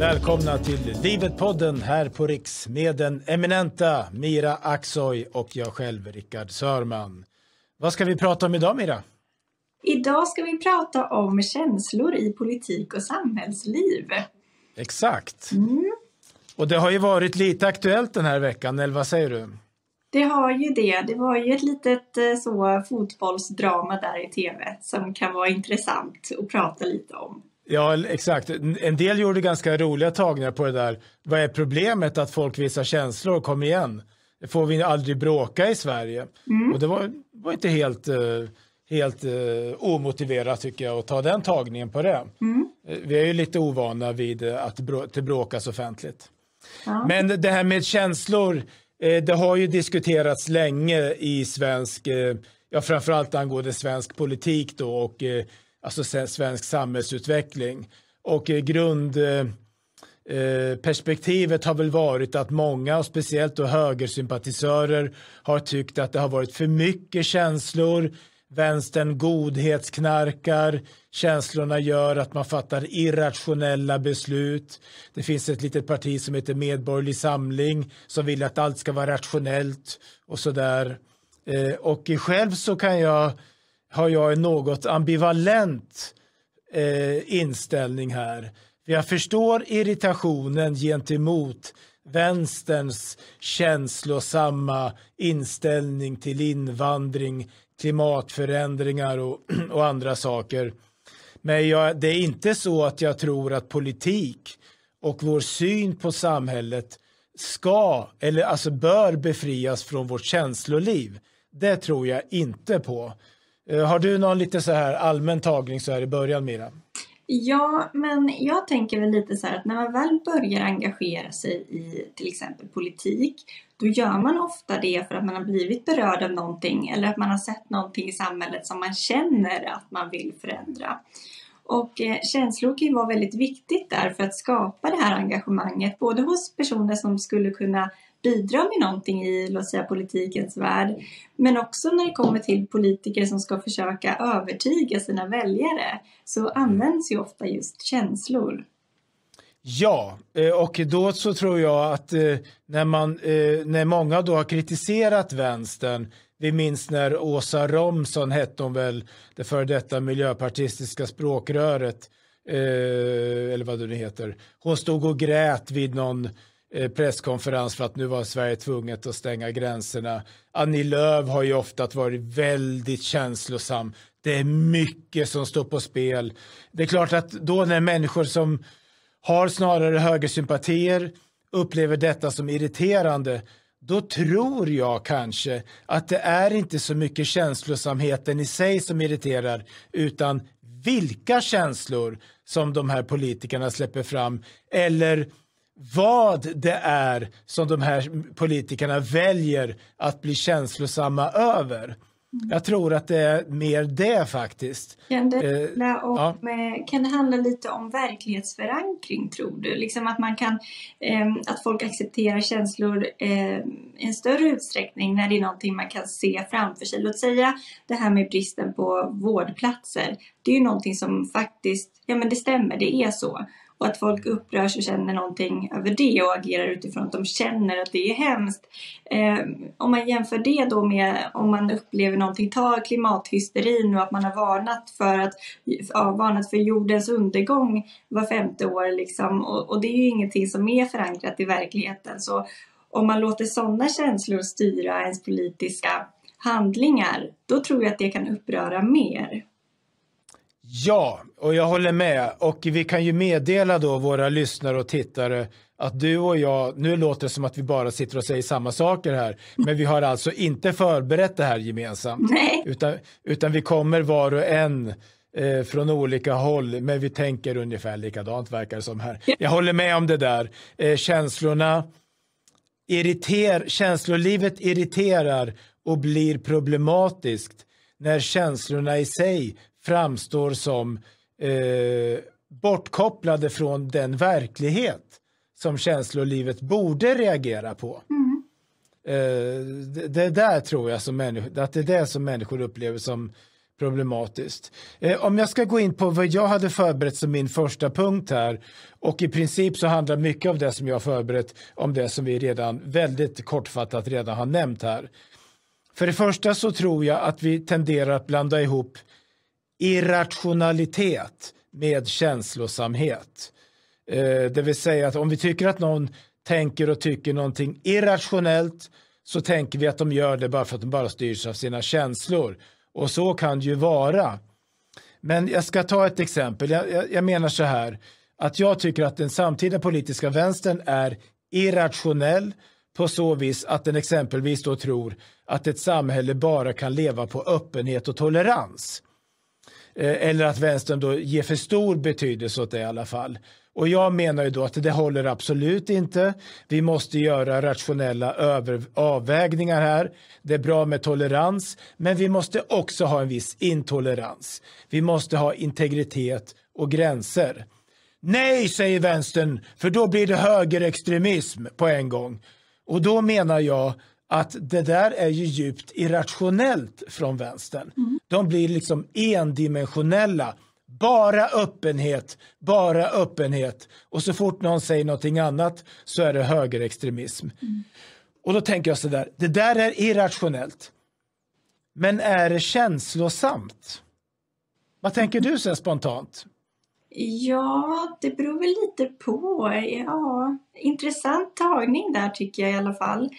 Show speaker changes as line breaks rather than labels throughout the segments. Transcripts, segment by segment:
Välkomna till Livet-podden här på Riks med den eminenta Mira Aksoy och jag själv, Rickard Sörman. Vad ska vi prata om idag, Mira?
Idag ska vi prata om känslor i politik och samhällsliv.
Exakt. Mm. Och det har ju varit lite aktuellt den här veckan, eller vad säger du?
Det har ju det. Det var ju ett litet eh, så fotbollsdrama där i tv som kan vara intressant att prata lite om.
Ja, exakt. En del gjorde ganska roliga tagningar på det där. Vad är problemet att folk visar känslor? Kom igen. Får vi aldrig bråka i Sverige. Mm. Och det var, var inte helt, eh, helt uh, omotiverat tycker jag att ta den tagningen på det. Mm. Vi är ju lite ovana vid att det bråkas offentligt. Ja. Men det här med känslor, det har ju diskuterats länge i svensk, ja framförallt angående svensk politik då och alltså svensk samhällsutveckling. Och eh, grundperspektivet eh, har väl varit att många, och speciellt då högersympatisörer, har tyckt att det har varit för mycket känslor. Vänstern godhetsknarkar, känslorna gör att man fattar irrationella beslut. Det finns ett litet parti som heter Medborgerlig Samling som vill att allt ska vara rationellt och sådär. där. och själv så kan jag har jag en något ambivalent eh, inställning här. Jag förstår irritationen gentemot vänsterns känslosamma inställning till invandring, klimatförändringar och, och andra saker. Men jag, det är inte så att jag tror att politik och vår syn på samhället ska eller alltså bör befrias från vårt känsloliv. Det tror jag inte på. Eh, har du någon lite så här allmän tagning så här i början Mira?
Ja, men jag tänker väl lite så här att när man väl börjar engagera sig i till exempel politik, då gör man ofta det för att man har blivit berörd av någonting eller att man har sett någonting i samhället som man känner att man vill förändra. Och eh, känslor kan ju vara väldigt viktigt där för att skapa det här engagemanget, både hos personer som skulle kunna bidra med någonting i låt säga, politikens värld. Men också när det kommer till politiker som ska försöka övertyga sina väljare så används ju ofta just känslor.
Ja, eh, och då så tror jag att eh, när, man, eh, när många då har kritiserat vänstern vi minns när Åsa Romson hette hon väl, det före detta miljöpartistiska språkröret, eller vad det nu heter. Hon stod och grät vid någon Eh, Eh, presskonferens för att nu var Sverige tvunget att stänga gränserna. Annie Lööf har ju ofta varit väldigt känslosam. Det är mycket som står på spel. Det är klart att då när människor som har snarare högersympatier upplever detta som irriterande då tror jag kanske att det är inte så mycket känslosamheten i sig som irriterar utan vilka känslor som de här politikerna släpper fram eller vad det är som de här politikerna väljer att bli känslosamma över. Mm. Jag tror att det är mer det faktiskt.
Kan det, eh, om, ja. kan det handla lite om verklighetsförankring tror du? Liksom att man kan, eh, att folk accepterar känslor eh, i en större utsträckning när det är någonting man kan se framför sig. Låt säga det här med bristen på vårdplatser. Det är ju någonting som faktiskt, ja men det stämmer, det är så och att folk upprörs och känner någonting över det och agerar utifrån att de känner att det är hemskt. Eh, om man jämför det då med om man upplever någonting, ta klimathysterin och att man har varnat för, att, ja, varnat för jordens undergång var femte år liksom. och, och det är ju ingenting som är förankrat i verkligheten. Så om man låter sådana känslor styra ens politiska handlingar, då tror jag att det kan uppröra mer.
Ja, och jag håller med. Och vi kan ju meddela då våra lyssnare och tittare att du och jag, nu låter det som att vi bara sitter och säger samma saker här, men vi har alltså inte förberett det här gemensamt.
Nej.
Utan, utan vi kommer var och en eh, från olika håll, men vi tänker ungefär likadant verkar det som här. Jag håller med om det där. Eh, känslorna, irriter, känslolivet irriterar och blir problematiskt när känslorna i sig framstår som eh, bortkopplade från den verklighet som känslolivet borde reagera på. Mm. Eh, det, det där tror jag som människor, att det är det som människor upplever som problematiskt. Eh, om jag ska gå in på vad jag hade förberett som min första punkt här och i princip så handlar mycket av det som jag har förberett om det som vi redan väldigt kortfattat redan har nämnt här. För det första så tror jag att vi tenderar att blanda ihop irrationalitet med känslosamhet. Eh, det vill säga att om vi tycker att någon tänker och tycker någonting irrationellt så tänker vi att de gör det bara för att de bara styrs av sina känslor. Och så kan det ju vara. Men jag ska ta ett exempel. Jag, jag, jag menar så här att jag tycker att den samtida politiska vänstern är irrationell på så vis att den exempelvis då tror att ett samhälle bara kan leva på öppenhet och tolerans. Eh, eller att vänstern då ger för stor betydelse åt det i alla fall. Och jag menar ju då att det håller absolut inte. Vi måste göra rationella över, avvägningar här. Det är bra med tolerans, men vi måste också ha en viss intolerans. Vi måste ha integritet och gränser. Nej, säger vänstern, för då blir det högerextremism på en gång. Och då menar jag att det där är ju djupt irrationellt från vänstern. Mm. De blir liksom endimensionella. Bara öppenhet, bara öppenhet. Och så fort någon säger någonting annat så är det högerextremism. Mm. Och då tänker jag så där, det där är irrationellt. Men är det känslosamt? Vad tänker du så spontant?
Ja, det beror väl lite på. Ja, intressant tagning där tycker jag i alla fall.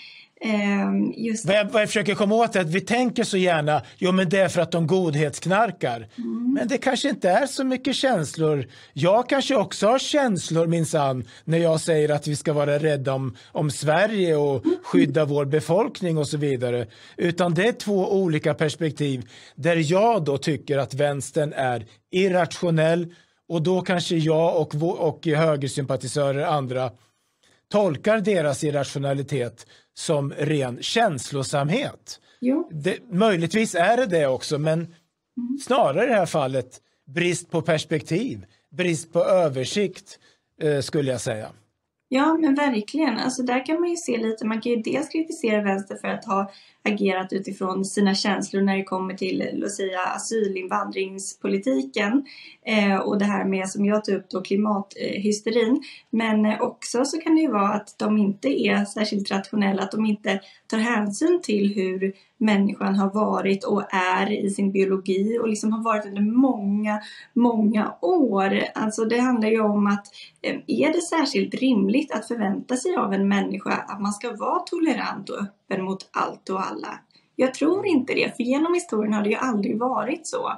Ehm, just vad, jag, vad jag försöker komma åt är att vi tänker så gärna, jo men det är för att de godhetsknarkar. Mm. Men det kanske inte är så mycket känslor. Jag kanske också har känslor minsann när jag säger att vi ska vara rädda om, om Sverige och skydda vår befolkning och så vidare. Utan det är två olika perspektiv där jag då tycker att vänstern är irrationell och då kanske jag och, och högersympatisörer andra tolkar deras irrationalitet som ren känslosamhet. Jo. Det, möjligtvis är det det också, men mm. snarare i det här fallet brist på perspektiv, brist på översikt eh, skulle jag säga.
Ja, men verkligen. Alltså där kan man ju se lite, man kan ju dels kritisera vänster för att ha agerat utifrån sina känslor när det kommer till, låt säga, asylinvandringspolitiken eh, och det här med, som jag tog upp då, klimathysterin. Men eh, också så kan det ju vara att de inte är särskilt rationella, att de inte tar hänsyn till hur människan har varit och är i sin biologi och liksom har varit under många, många år. Alltså det handlar ju om att eh, är det särskilt rimligt att förvänta sig av en människa att man ska vara tolerant och öppen mot allt och alla? Jag tror inte det, för genom historien har det ju aldrig varit så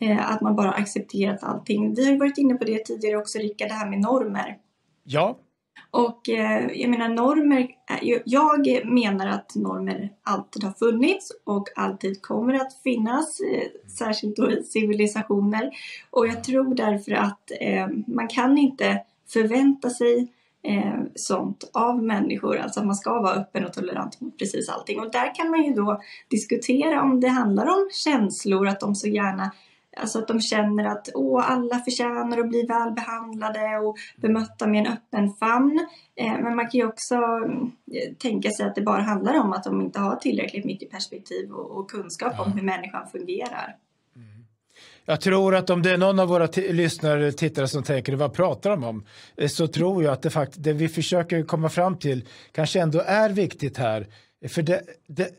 eh, att man bara accepterat allting. Vi har varit inne på det tidigare också, Rickard, det här med normer.
Ja,
och eh, jag menar normer, jag menar att normer alltid har funnits och alltid kommer att finnas, eh, särskilt då i civilisationer. Och jag tror därför att man kan inte förvänta sig eh, sånt av människor, alltså att man ska vara öppen och tolerant mot precis allting. Och där kan man ju då diskutera om det handlar om känslor, att de så gärna Alltså att de känner att åh, alla förtjänar att bli välbehandlade och bemötta med en öppen famn. Eh, men man kan ju också eh, tänka sig att det bara handlar om att de inte har tillräckligt mycket perspektiv och, och kunskap ja. om hur människan fungerar.
Jag tror att om det är någon av våra lyssnare eller tittare som tänker vad pratar de om? Eh, så tror jag att det, fakt det vi försöker komma fram till kanske ändå är viktigt här. För det, det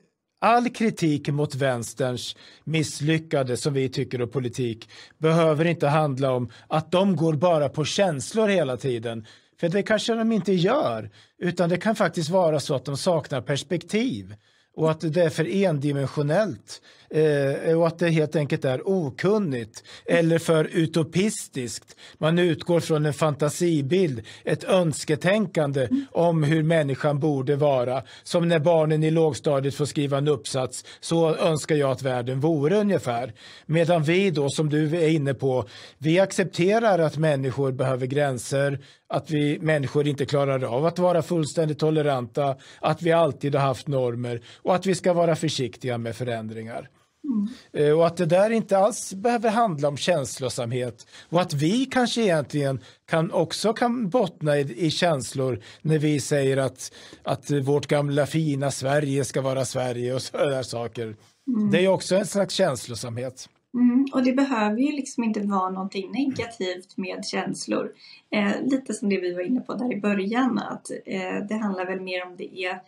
All kritik mot vänsterns misslyckade, som vi tycker, och politik behöver inte handla om att de går bara på känslor hela tiden. För det kanske de inte gör, utan det kan faktiskt vara så att de saknar perspektiv och att det är för endimensionellt eh, och att det helt enkelt är okunnigt eller för utopistiskt. Man utgår från en fantasibild, ett önsketänkande om hur människan borde vara. Som när barnen i lågstadiet får skriva en uppsats, så önskar jag att världen vore ungefär. Medan vi då, som du är inne på, vi accepterar att människor behöver gränser, att vi människor inte klarar av att vara fullständigt toleranta, att vi alltid har haft normer och att vi ska vara försiktiga med förändringar. Mm. Och att det där inte alls behöver handla om känslosamhet och att vi kanske egentligen kan också kan bottna i, i känslor när vi säger att, att vårt gamla fina Sverige ska vara Sverige och sådana saker. Mm. Det är också en slags känslosamhet.
Mm, och det behöver ju liksom inte vara någonting negativt med känslor. Eh, lite som det vi var inne på där i början, att eh, det handlar väl mer om det är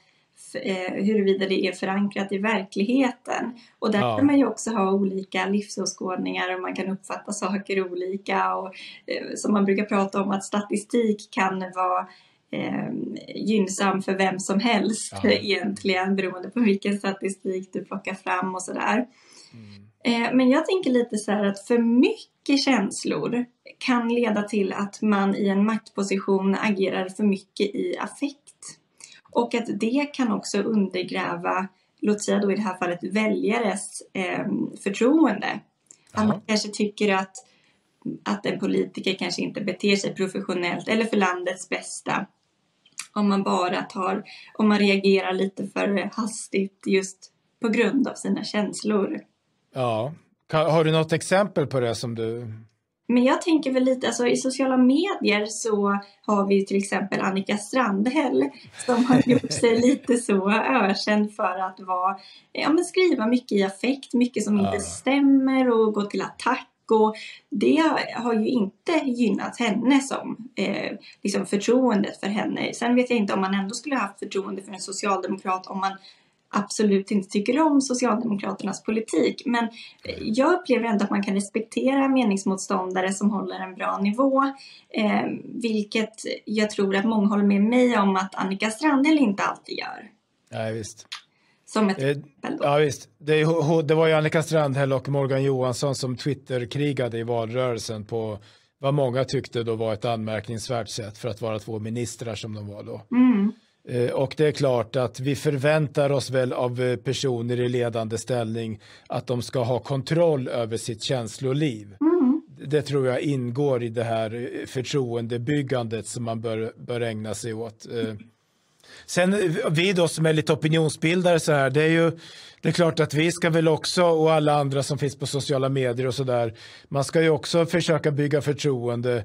eh, huruvida det är förankrat i verkligheten. Och där ja. kan man ju också ha olika livsåskådningar och man kan uppfatta saker olika. Och, eh, som man brukar prata om att statistik kan vara eh, gynnsam för vem som helst ja. egentligen beroende på vilken statistik du plockar fram och sådär. Mm. Eh, men jag tänker lite så här att för mycket känslor kan leda till att man i en maktposition agerar för mycket i affekt. Och att det kan också undergräva, låt säga då i det här fallet väljares eh, förtroende. Att man kanske tycker att, att en politiker kanske inte beter sig professionellt eller för landets bästa. Om man bara tar, om man reagerar lite för hastigt just på grund av sina känslor.
Ja, har du något exempel på det som du
men jag tänker väl lite, alltså i sociala medier så har vi till exempel Annika Strandhäll som har gjort sig lite så ökänd för att vara, ja men skriva mycket i affekt, mycket som inte stämmer och gå till attack och det har ju inte gynnat henne som eh, liksom förtroendet för henne. Sen vet jag inte om man ändå skulle haft förtroende för en socialdemokrat om man absolut inte tycker om Socialdemokraternas politik. Men jag upplever ändå att man kan respektera meningsmotståndare som håller en bra nivå. Eh, vilket jag tror att många håller med mig om att Annika Strandhäll inte alltid gör.
Ja, visst.
Som ett eh,
Ja, visst. Det, det var ju Annika Strandhäll och Morgan Johansson som Twitter-krigade i valrörelsen på vad många tyckte då var ett anmärkningsvärt sätt för att vara två ministrar som de var då.
Mm.
Eh, och det är klart att vi förväntar oss väl av eh, personer i ledande ställning att de ska ha kontroll över sitt känsloliv.
Mm.
Det tror jag ingår i det här eh, förtroendebyggandet som man bör, bör ägna sig åt. Sen vi då som är lite opinionsbildare så här, det är ju det är klart att vi ska väl också och alla andra som finns på sociala medier och så där, man ska ju också försöka bygga förtroende.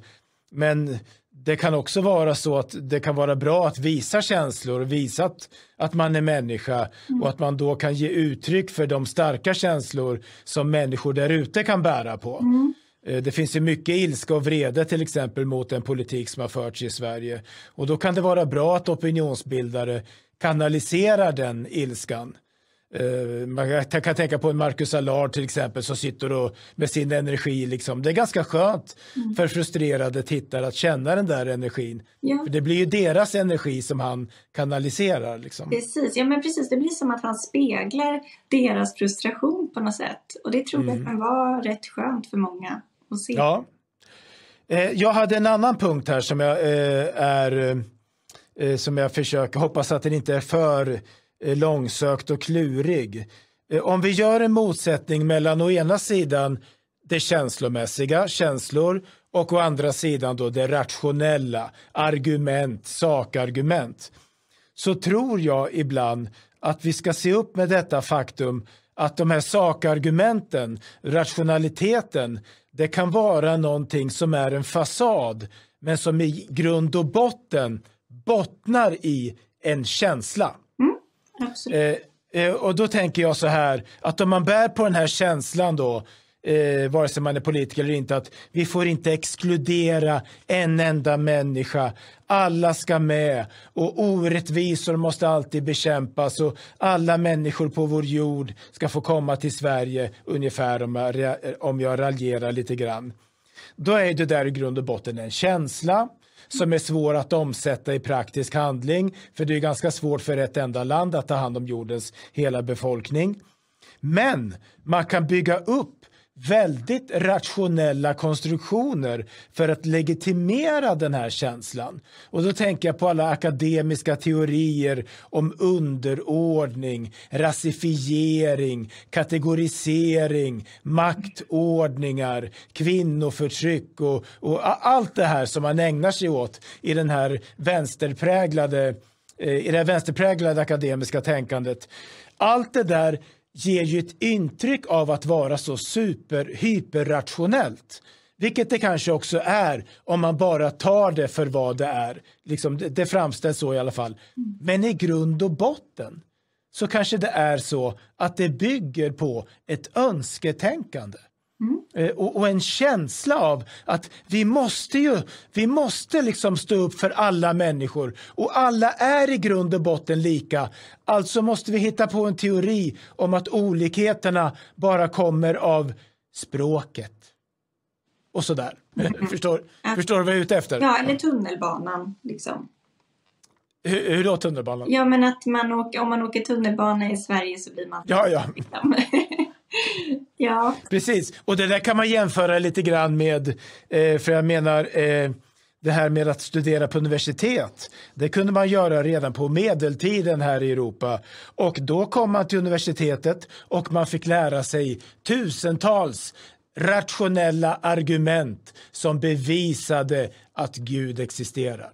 Men det kan också vara så att det kan vara bra att visa känslor och visa att, att man är människa mm. och att man då kan ge uttryck för de starka känslor som människor där ute kan bära på.
Mm.
Eh, det finns ju mycket ilska och vrede till exempel mot den politik som har förts i Sverige och då kan det vara bra att opinionsbildare kanaliserar den ilskan man kan tänka på en Marcus Allard till exempel som sitter och med sin energi. Liksom. Det är ganska skönt mm. för frustrerade tittare att känna den där energin. Ja. För det blir ju deras energi som han kanaliserar. Liksom.
Precis, ja men precis. Det blir som att han speglar deras frustration på något sätt. Och det tror mm. jag kan vara rätt skönt för många att se.
Ja. Eh, jag hade en annan punkt här som jag eh, är eh, som jag försöker, hoppas att den inte är för Eh, Eh, långsökt och klurig. Eh, om vi gör en motsättning mellan å ena sidan det känslomässiga, känslor, och å andra sidan då det rationella, argument, sakargument, så tror jag ibland att vi ska se upp med detta faktum att de här sakargumenten, rationaliteten, det kan vara någonting som är en fasad, men som i grund och botten bottnar i en känsla. Eh, eh, och då tänker jag så här, att om man bär på den här känslan då, eh, vare sig man är politiker eller inte, att vi får inte exkludera en enda människa. Alla ska med och orättvisor måste alltid bekämpas och alla människor på vår jord ska få komma till Sverige, ungefär om jag, om jag raljerar lite grann. Då är det där i grund och botten en känsla som är svår att omsätta i praktisk handling. För det är ganska svårt för ett enda land att ta hand om jordens hela befolkning. Men man kan bygga upp väldigt rationella konstruktioner för att legitimera den här känslan. Och då tänker jag på alla akademiska teorier om underordning, rasifiering, kategorisering, maktordningar, kvinnoförtryck och, och allt det här som man ägnar sig åt i den här vänsterpräglade eh, i det vänsterpräglade akademiska tänkandet. Allt det där ger ju ett intryck av att vara så super hyperrationellt. Vilket det kanske också är om man bara tar det för vad det är. Liksom, det, det framställs så i alla fall. Men i grund och botten så kanske det är så att det bygger på ett önsketänkande. Mm. Och, och, en känsla av att vi måste ju, vi måste liksom stå upp för alla människor och alla är i grund och botten lika. Alltså måste vi hitta på en teori om att olikheterna bara kommer av språket. Och sådär. Mm. förstår, ja. förstår du vad jag är ute efter?
Ja, eller tunnelbanan liksom.
Hur, hur då tunnelbanan?
Ja, men att man åker, om man åker tunnelbana i Sverige så blir man...
Ja, ja. Liksom. ja. Precis, och det där kan man jämföra lite grann med, eh, för jag menar, eh, det här med att studera på universitet. Det kunde man göra redan på medeltiden här i Europa. Och då kom man till universitetet och man fick lära sig tusentals rationella argument som bevisade att Gud existerar.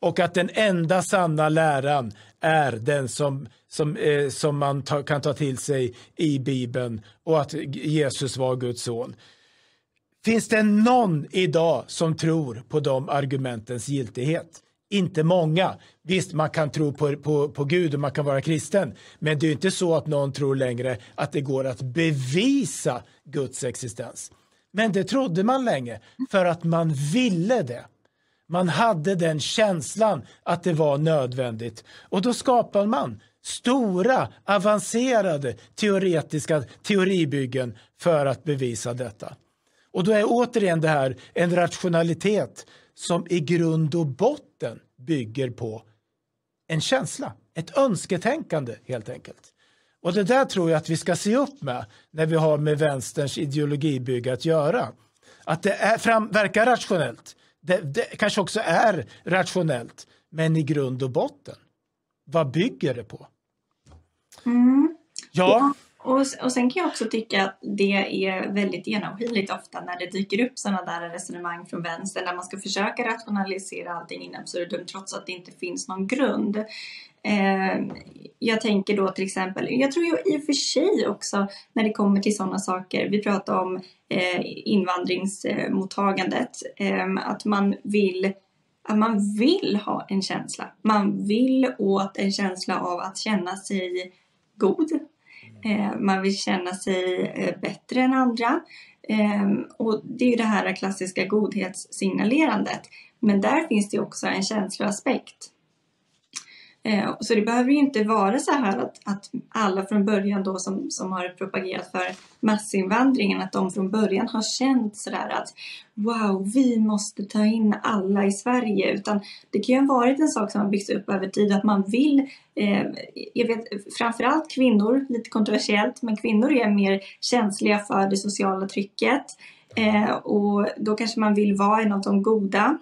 Och att den enda sanna läran är den som, som, eh, som man ta, kan ta till sig i Bibeln och att Jesus var Guds son. Finns det någon idag som tror på de argumentens giltighet? Inte många. Visst, man kan tro på, på, på Gud och man kan vara kristen. Men det är inte så att någon tror längre att det går att bevisa Guds existens. Men det trodde man länge för att man ville det. Man hade den känslan att det var nödvändigt och då skapar man stora avancerade teoretiska teoribyggen för att bevisa detta. Och då är återigen det här en rationalitet som i grund och botten bygger på en känsla, ett önsketänkande helt enkelt. Och det där tror jag att vi ska se upp med när vi har med vänsterns ideologibygge att göra. Att det är, fram, verkar rationellt, det, det kanske också är rationellt, men i grund och botten, vad bygger det på?
Mm. Ja. Och, och sen kan jag också tycka att det är väldigt genomskinligt ofta när det dyker upp sådana där resonemang från vänster där man ska försöka rationalisera allting in absurdum trots att det inte finns någon grund. Eh, jag tänker då till exempel, jag tror ju i och för sig också när det kommer till sådana saker, vi pratar om eh, invandringsmottagandet, eh, att man vill att man vill ha en känsla. Man vill åt en känsla av att känna sig god. Eh, man vill känna sig eh, bättre än andra. Eh, och det är ju det här klassiska godhetssignalerandet. Men där finns det också en känsloaspekt. Eh, så det behöver ju inte vara så här att, att alla från början då som, som har propagerat för massinvandringen, att de från början har känt sådär att wow, vi måste ta in alla i Sverige. Utan det kan ju ha varit en sak som har byggts upp över tid, att man vill, eh, jag vet framförallt kvinnor, lite kontroversiellt, men kvinnor är mer känsliga för det sociala trycket. Eh, och då kanske man vill vara en av de goda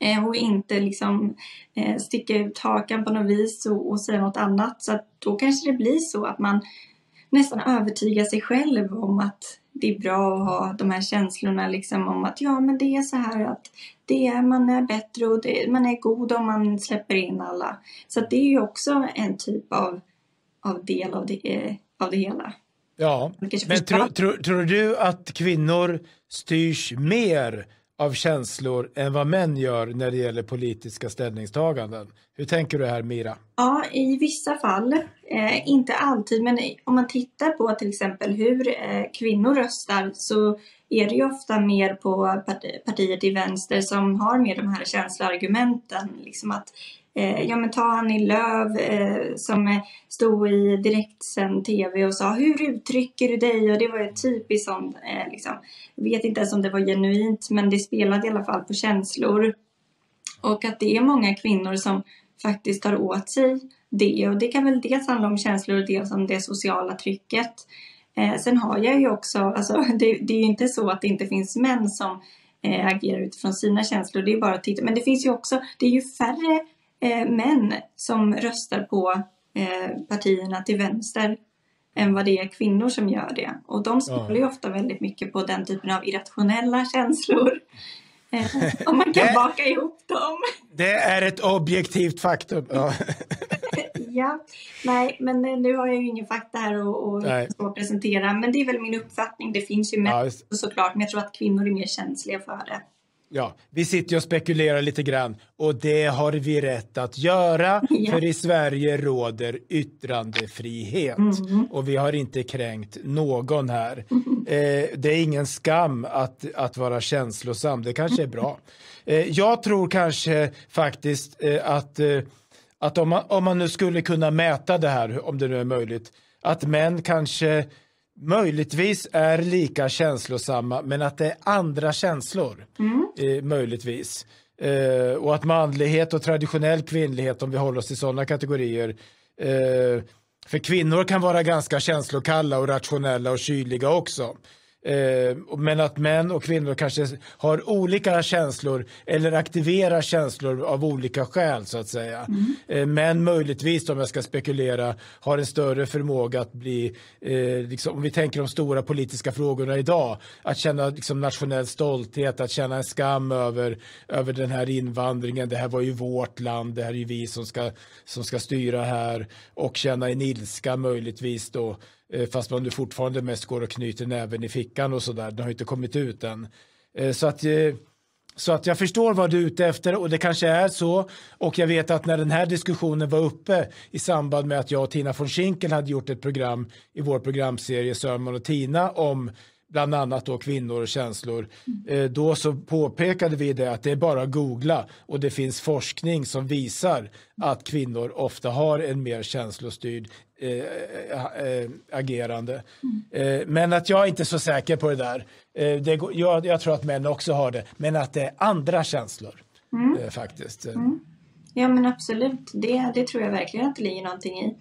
Eh, och inte liksom eh, sticka ut hakan på något vis och, och säga något annat. Så då kanske det blir så att man nästan övertygar sig själv om att det är bra att ha de här känslorna liksom om att ja men det är så här att det är, man är bättre och det, man är god om man släpper in alla. Så det är ju också en typ av, av del av det, eh, av det hela.
Ja, men tror, tror, tror du att kvinnor styrs mer av känslor än vad män gör när det gäller politiska ställningstaganden. Hur tänker du här Mira?
Ja, i vissa fall. Eh, inte alltid, men om man tittar på till exempel hur eh, kvinnor röstar så är det ju ofta mer på partier till vänster som har mer de här känsloargumenten. Liksom att Eh, ja men ta Annie Lööf eh, som stod i direktsänd tv och sa hur uttrycker du dig? Och det var ju typiskt sånt. Eh, liksom. Jag vet inte ens om det var genuint men det spelade i alla fall på känslor. Och att det är många kvinnor som faktiskt tar åt sig det. Och det kan väl dels handla om känslor och dels om det sociala trycket. Eh, sen har jag ju också, alltså det, det är ju inte så att det inte finns män som eh, agerar utifrån sina känslor. Det är bara att titta. Men det finns ju också, det är ju färre män som röstar på eh, partierna till vänster än vad det är kvinnor som gör det. Och de spelar ju ofta väldigt mycket på den typen av irrationella känslor. Eh, om man kan det, baka ihop dem.
Det är ett objektivt faktum. Ja.
ja, nej, men eh, nu har jag ju ingen fakta här att presentera. Men det är väl min uppfattning. Det finns ju män ja, såklart, men jag tror att kvinnor är mer känsliga för det.
Ja, vi sitter och spekulerar lite grann och det har vi rätt att göra ja. för i Sverige råder yttrandefrihet mm. och vi har inte kränkt någon här. Mm. Eh, det är ingen skam att, att vara känslosam, det kanske är bra. Eh, jag tror kanske faktiskt eh, att, eh, att om, man, om man nu skulle kunna mäta det här, om det nu är möjligt, att män kanske möjligtvis är lika känslosamma men att det är andra känslor. Mm. Eh, möjligtvis. Eh, och att manlighet och traditionell kvinnlighet, om vi håller oss till sådana kategorier, eh, för kvinnor kan vara ganska känslokalla och rationella och kyliga också. Eh, men att män och kvinnor kanske har olika känslor eller aktiverar känslor av olika skäl så att säga. Mm. Eh, män möjligtvis, om jag ska spekulera, har en större förmåga att bli, eh, liksom, om vi tänker de stora politiska frågorna idag, att känna liksom, nationell stolthet, att känna en skam över, över den här invandringen. Det här var ju vårt land, det här är ju vi som ska, som ska styra här och känna en ilska möjligtvis då Eh, fast man fortfarande mest går och knyter näven i fickan och sådär. Den har inte kommit ut än. Eh, så att, eh, så att jag förstår vad du är ute efter och det kanske är så. Och jag vet att när den här diskussionen var uppe i samband med att jag och Tina von Schinkel hade gjort ett program i vår programserie Sörman och Tina om bland annat då kvinnor och känslor. Mm. Då så påpekade vi det att det är bara att googla och det finns forskning som visar att kvinnor ofta har en mer känslostyrd eh, äh, agerande. Mm. Eh, men att jag är inte så säker på det där. Eh, det, jag, jag, tror att män också har det, men att det är andra känslor mm. faktiskt. Mm.
Ja men absolut, det, det tror jag verkligen att det ligger någonting i.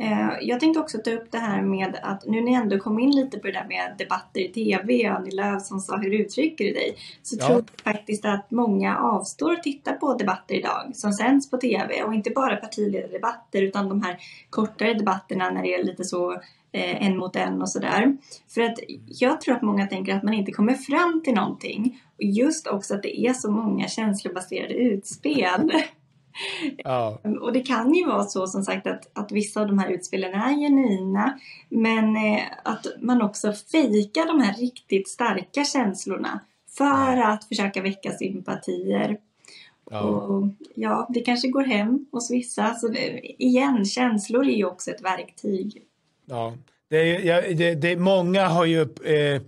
Eh, jag tänkte också ta upp det här med att nu när ni ändå kom in lite på det där med debatter i TV, Annie Lööf som sa hur uttrycker du dig? Så ja. tror jag faktiskt att många avstår att titta på debatter idag som sänds på TV och inte bara partiledardebatter utan de här kortare debatterna när det är lite så eh, en mot en och sådär. För att jag tror att många tänker att man inte kommer fram till någonting. Och just också att det är så många känslobaserade utspel. Ja. Och det kan ju vara så som sagt att, att vissa av de här utspelen är genuina men eh, att man också fejkar de här riktigt starka känslorna för ja. att försöka väcka sympatier. Ja. Och ja, det kanske går hem hos vissa. Så det, igen, känslor är ju också ett verktyg.
Ja, det är, det, det, många har ju eh,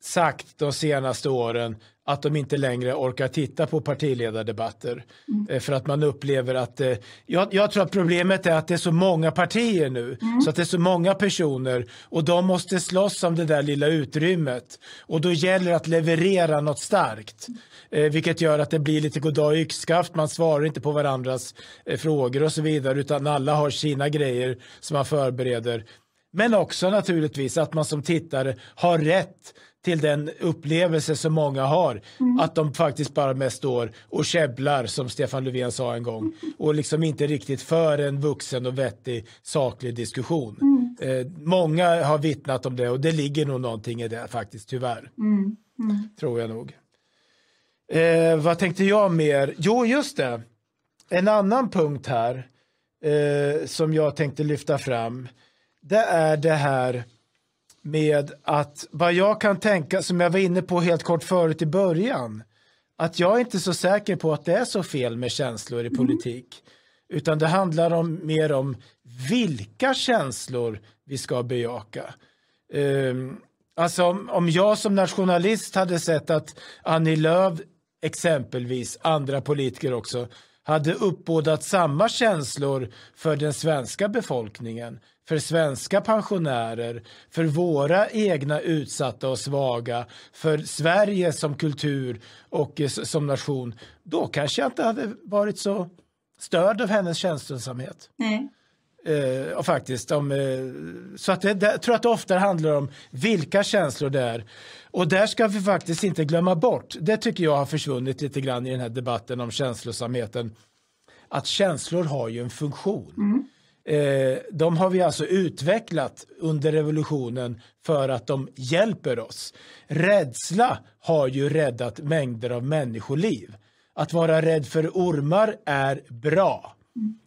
sagt de senaste åren att de inte längre orkar titta på partiledardebatter. Mm. Eh, för att man upplever att, eh, jag, jag, tror att problemet är att det är så många partier nu, mm. så att det är så många personer och de måste slåss om det där lilla utrymmet. Och då gäller det att leverera något starkt. Eh, vilket gör att det blir lite goddag yxskaft, man svarar inte på varandras frågor och så vidare, utan alla har sina grejer som man förbereder. Men också naturligtvis att man som tittare har rätt till den upplevelse som många har. Mm. Att de faktiskt bara mest står och käbblar som Stefan Löfven sa en gång och liksom inte riktigt för en vuxen och vettig saklig diskussion. Mm. Eh, många har vittnat om det och det ligger nog någonting i det faktiskt tyvärr. Mm. mm. Tror jag nog. Eh, vad tänkte jag mer? Jo, just det. En annan punkt här eh, som jag tänkte lyfta fram. Det är det här med att vad jag kan tänka, som jag var inne på helt kort förut i början, att jag är inte så säker på att det är så fel med känslor i mm. politik. Mm. Utan det handlar om, mer om vilka känslor vi ska bejaka. Um, alltså om, om jag som nationalist hade sett att Annie Lööf exempelvis, andra politiker också, hade uppbådat samma känslor för den svenska befolkningen för svenska pensionärer, för våra egna utsatta och svaga, för Sverige som kultur och som nation, då kanske jag inte hade varit så störd av hennes känslosamhet. Nej. Och faktiskt, om, uh, så att det, det, jag tror att det ofta handlar om vilka känslor det är. Och där ska vi faktiskt inte glömma bort, det tycker jag har försvunnit lite grann i den här debatten om känslosamheten, att känslor har ju en funktion. Mm. Eh, de har vi alltså utvecklat under revolutionen för att de hjälper oss. Rädsla har ju räddat mängder av människoliv. Att vara rädd för ormar är bra.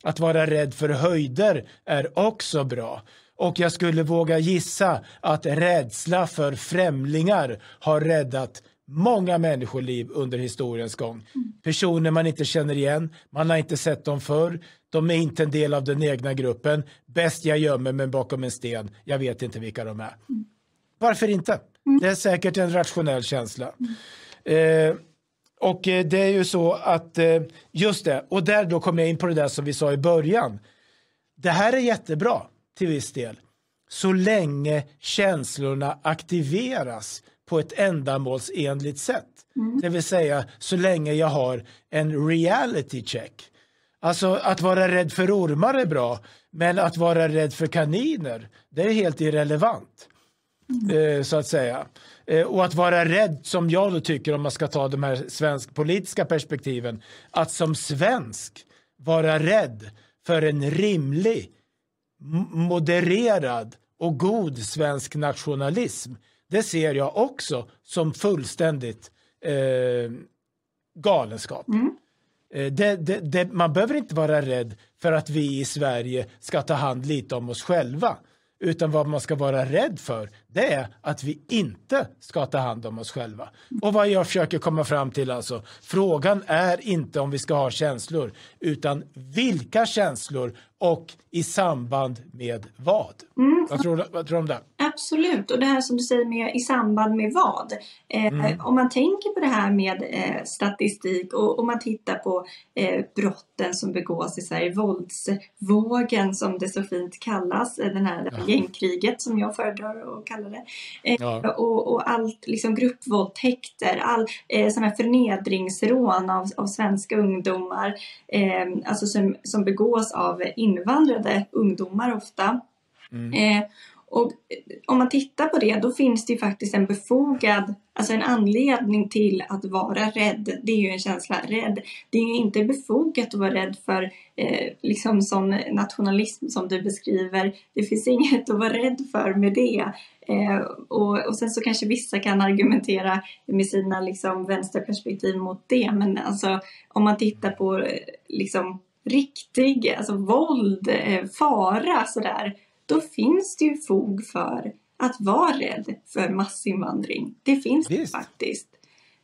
Att vara rädd för höjder är också bra. Och jag skulle våga gissa att rädsla för främlingar har räddat många människoliv under historiens gång. Personer man inte känner igen, man har inte sett dem förr, de är inte en del av den egna gruppen. Bäst jag gömmer mig bakom en sten, jag vet inte vilka de är. Varför inte? Det är säkert en rationell känsla. Eh, och eh, det är ju så att, eh, just det, och där då kommer jag in på det där som vi sa i början. Det här är jättebra till viss del, så länge känslorna aktiveras på ett ändamålsenligt sätt. Mm. Det vill säga så länge jag har en reality check. Alltså att vara rädd för ormar är bra, men att vara rädd för kaniner, det är helt irrelevant. Mm. Eh, så att säga. Eh, och att vara rädd, som jag då tycker om man ska ta de här svensk politiska perspektiven, att som svensk vara rädd för en rimlig, modererad och god svensk nationalism. Det ser jag också som fullständigt eh, galenskap. Mm. Eh, det, det, det, man behöver inte vara rädd för att vi i Sverige ska ta hand lite om oss själva. Utan vad man ska vara rädd för, det är att vi inte ska ta hand om oss själva. Och vad jag försöker komma fram till alltså, frågan är inte om vi ska ha känslor, utan vilka känslor och i samband med vad? Mm. Vad, tror, vad tror du om det?
Absolut, och det här som du säger med i samband med vad? Eh, mm. Om man tänker på det här med eh, statistik och om man tittar på eh, brotten som begås i Sverige, våldsvågen som det så fint kallas, eh, den här ja. gängkriget som jag föredrar att kalla det. Eh, ja. Och, och, allt, liksom gruppvåldtäkter, all eh, sådana här förnedringsrån av, av svenska ungdomar, eh, alltså som, som begås av invandrade ungdomar ofta. Mm. Eh, och eh, om man tittar på det, då finns det ju faktiskt en befogad, alltså en anledning till att vara rädd. Det är ju en känsla, rädd. Det är ju inte befogat att vara rädd för eh, liksom sån nationalism som du beskriver. Det finns inget att vara rädd för med det. Eh, och, och sen så kanske vissa kan argumentera med sina liksom vänsterperspektiv mot det. Men alltså om man tittar på eh, liksom riktig, alltså våld, eh, fara sådär då finns det ju fog för att vara rädd för massinvandring. Det finns Visst. det faktiskt.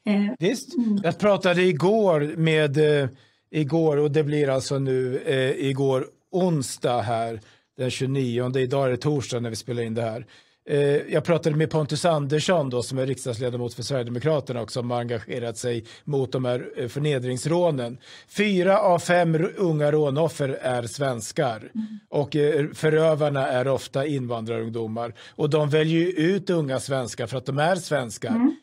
Eh, Visst. Mm. Jag pratade igår med, eh, igår och det blir alltså nu eh, igår onsdag här den 29, idag är det torsdag när vi spelar in det här. Eh, jag pratade med Pontus Andersson då, som är riksdagsledamot för Sverigedemokraterna och som har engagerat sig mot de här eh, förnedringsrånen. Fyra av fem unga rånoffer är svenskar mm. och eh, förövarna är ofta invandrarungdomar. Och de väljer ut unga svenskar för att de är svenskar. Mm.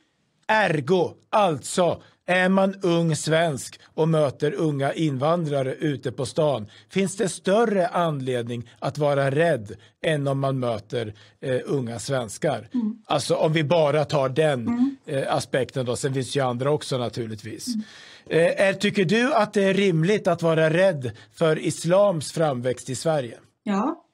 Ergo, alltså, är man ung svensk och möter unga invandrare ute på stan finns det större anledning att vara rädd än om man möter eh, unga svenskar. Mm. Alltså om vi bara tar den mm. eh, aspekten då, sen finns ju andra också naturligtvis. Mm. Eh, är, tycker du att det är rimligt att vara rädd för islams framväxt i Sverige?
Ja,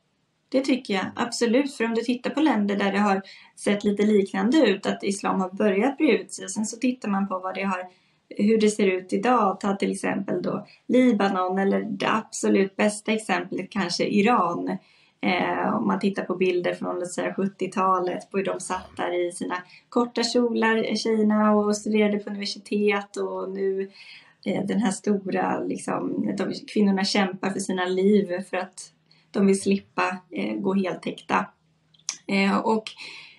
det tycker jag absolut. För om du tittar på länder där det har sett lite liknande ut, att islam har börjat bre ut sig och sen så tittar man på vad det har hur det ser ut idag. Ta till exempel då Libanon eller det absolut bästa exemplet kanske Iran. Eh, om man tittar på bilder från 70-talet på hur de satt där i sina korta kjolar, tjejerna och studerade på universitet och nu eh, den här stora, liksom, de, kvinnorna kämpar för sina liv för att de vill slippa eh, gå heltäckta. Eh, och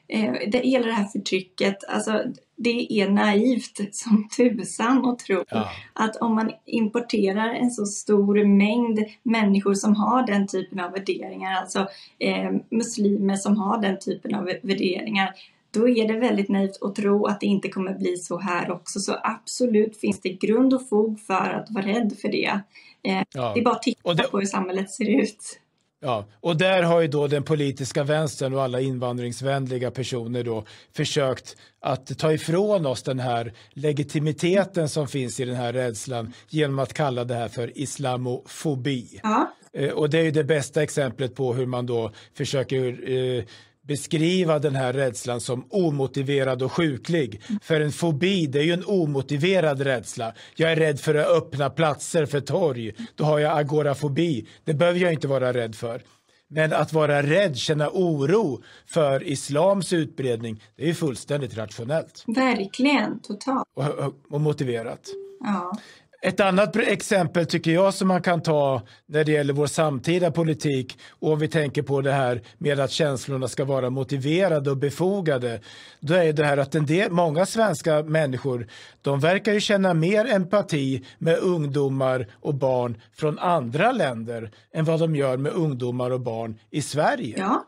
eh, det gäller det här förtrycket, alltså det är naivt som tusan att tro ja. att om man importerar en så stor mängd människor som har den typen av värderingar, alltså eh, muslimer som har den typen av värderingar, då är det väldigt naivt att tro att det inte kommer bli så här också. Så absolut finns det grund och fog för att vara rädd för det. Eh, ja. Det är bara att titta det... på hur samhället ser ut.
Ja, och där har ju då den politiska vänstern och alla invandringsvänliga personer då försökt att ta ifrån oss den här legitimiteten som finns i den här rädslan genom att kalla det här för islamofobi. Ja. Eh, och det är ju det bästa exemplet på hur man då försöker eh, beskriva den här rädslan som omotiverad och sjuklig. För en fobi, det är ju en omotiverad rädsla. Jag är rädd för att öppna platser för torg. Då har jag agorafobi. Det behöver jag inte vara rädd för. Men att vara rädd, känna oro för islams utbredning, det är fullständigt rationellt.
Verkligen, totalt.
Och, och, och motiverat.
Ja.
Ett annat exempel tycker jag som man kan ta när det gäller vår samtida politik och om vi tänker på det här med att känslorna ska vara motiverade och befogade. Då är det här att en del, många svenska människor de verkar ju känna mer empati med ungdomar och barn från andra länder än vad de gör med ungdomar och barn i Sverige.
Ja.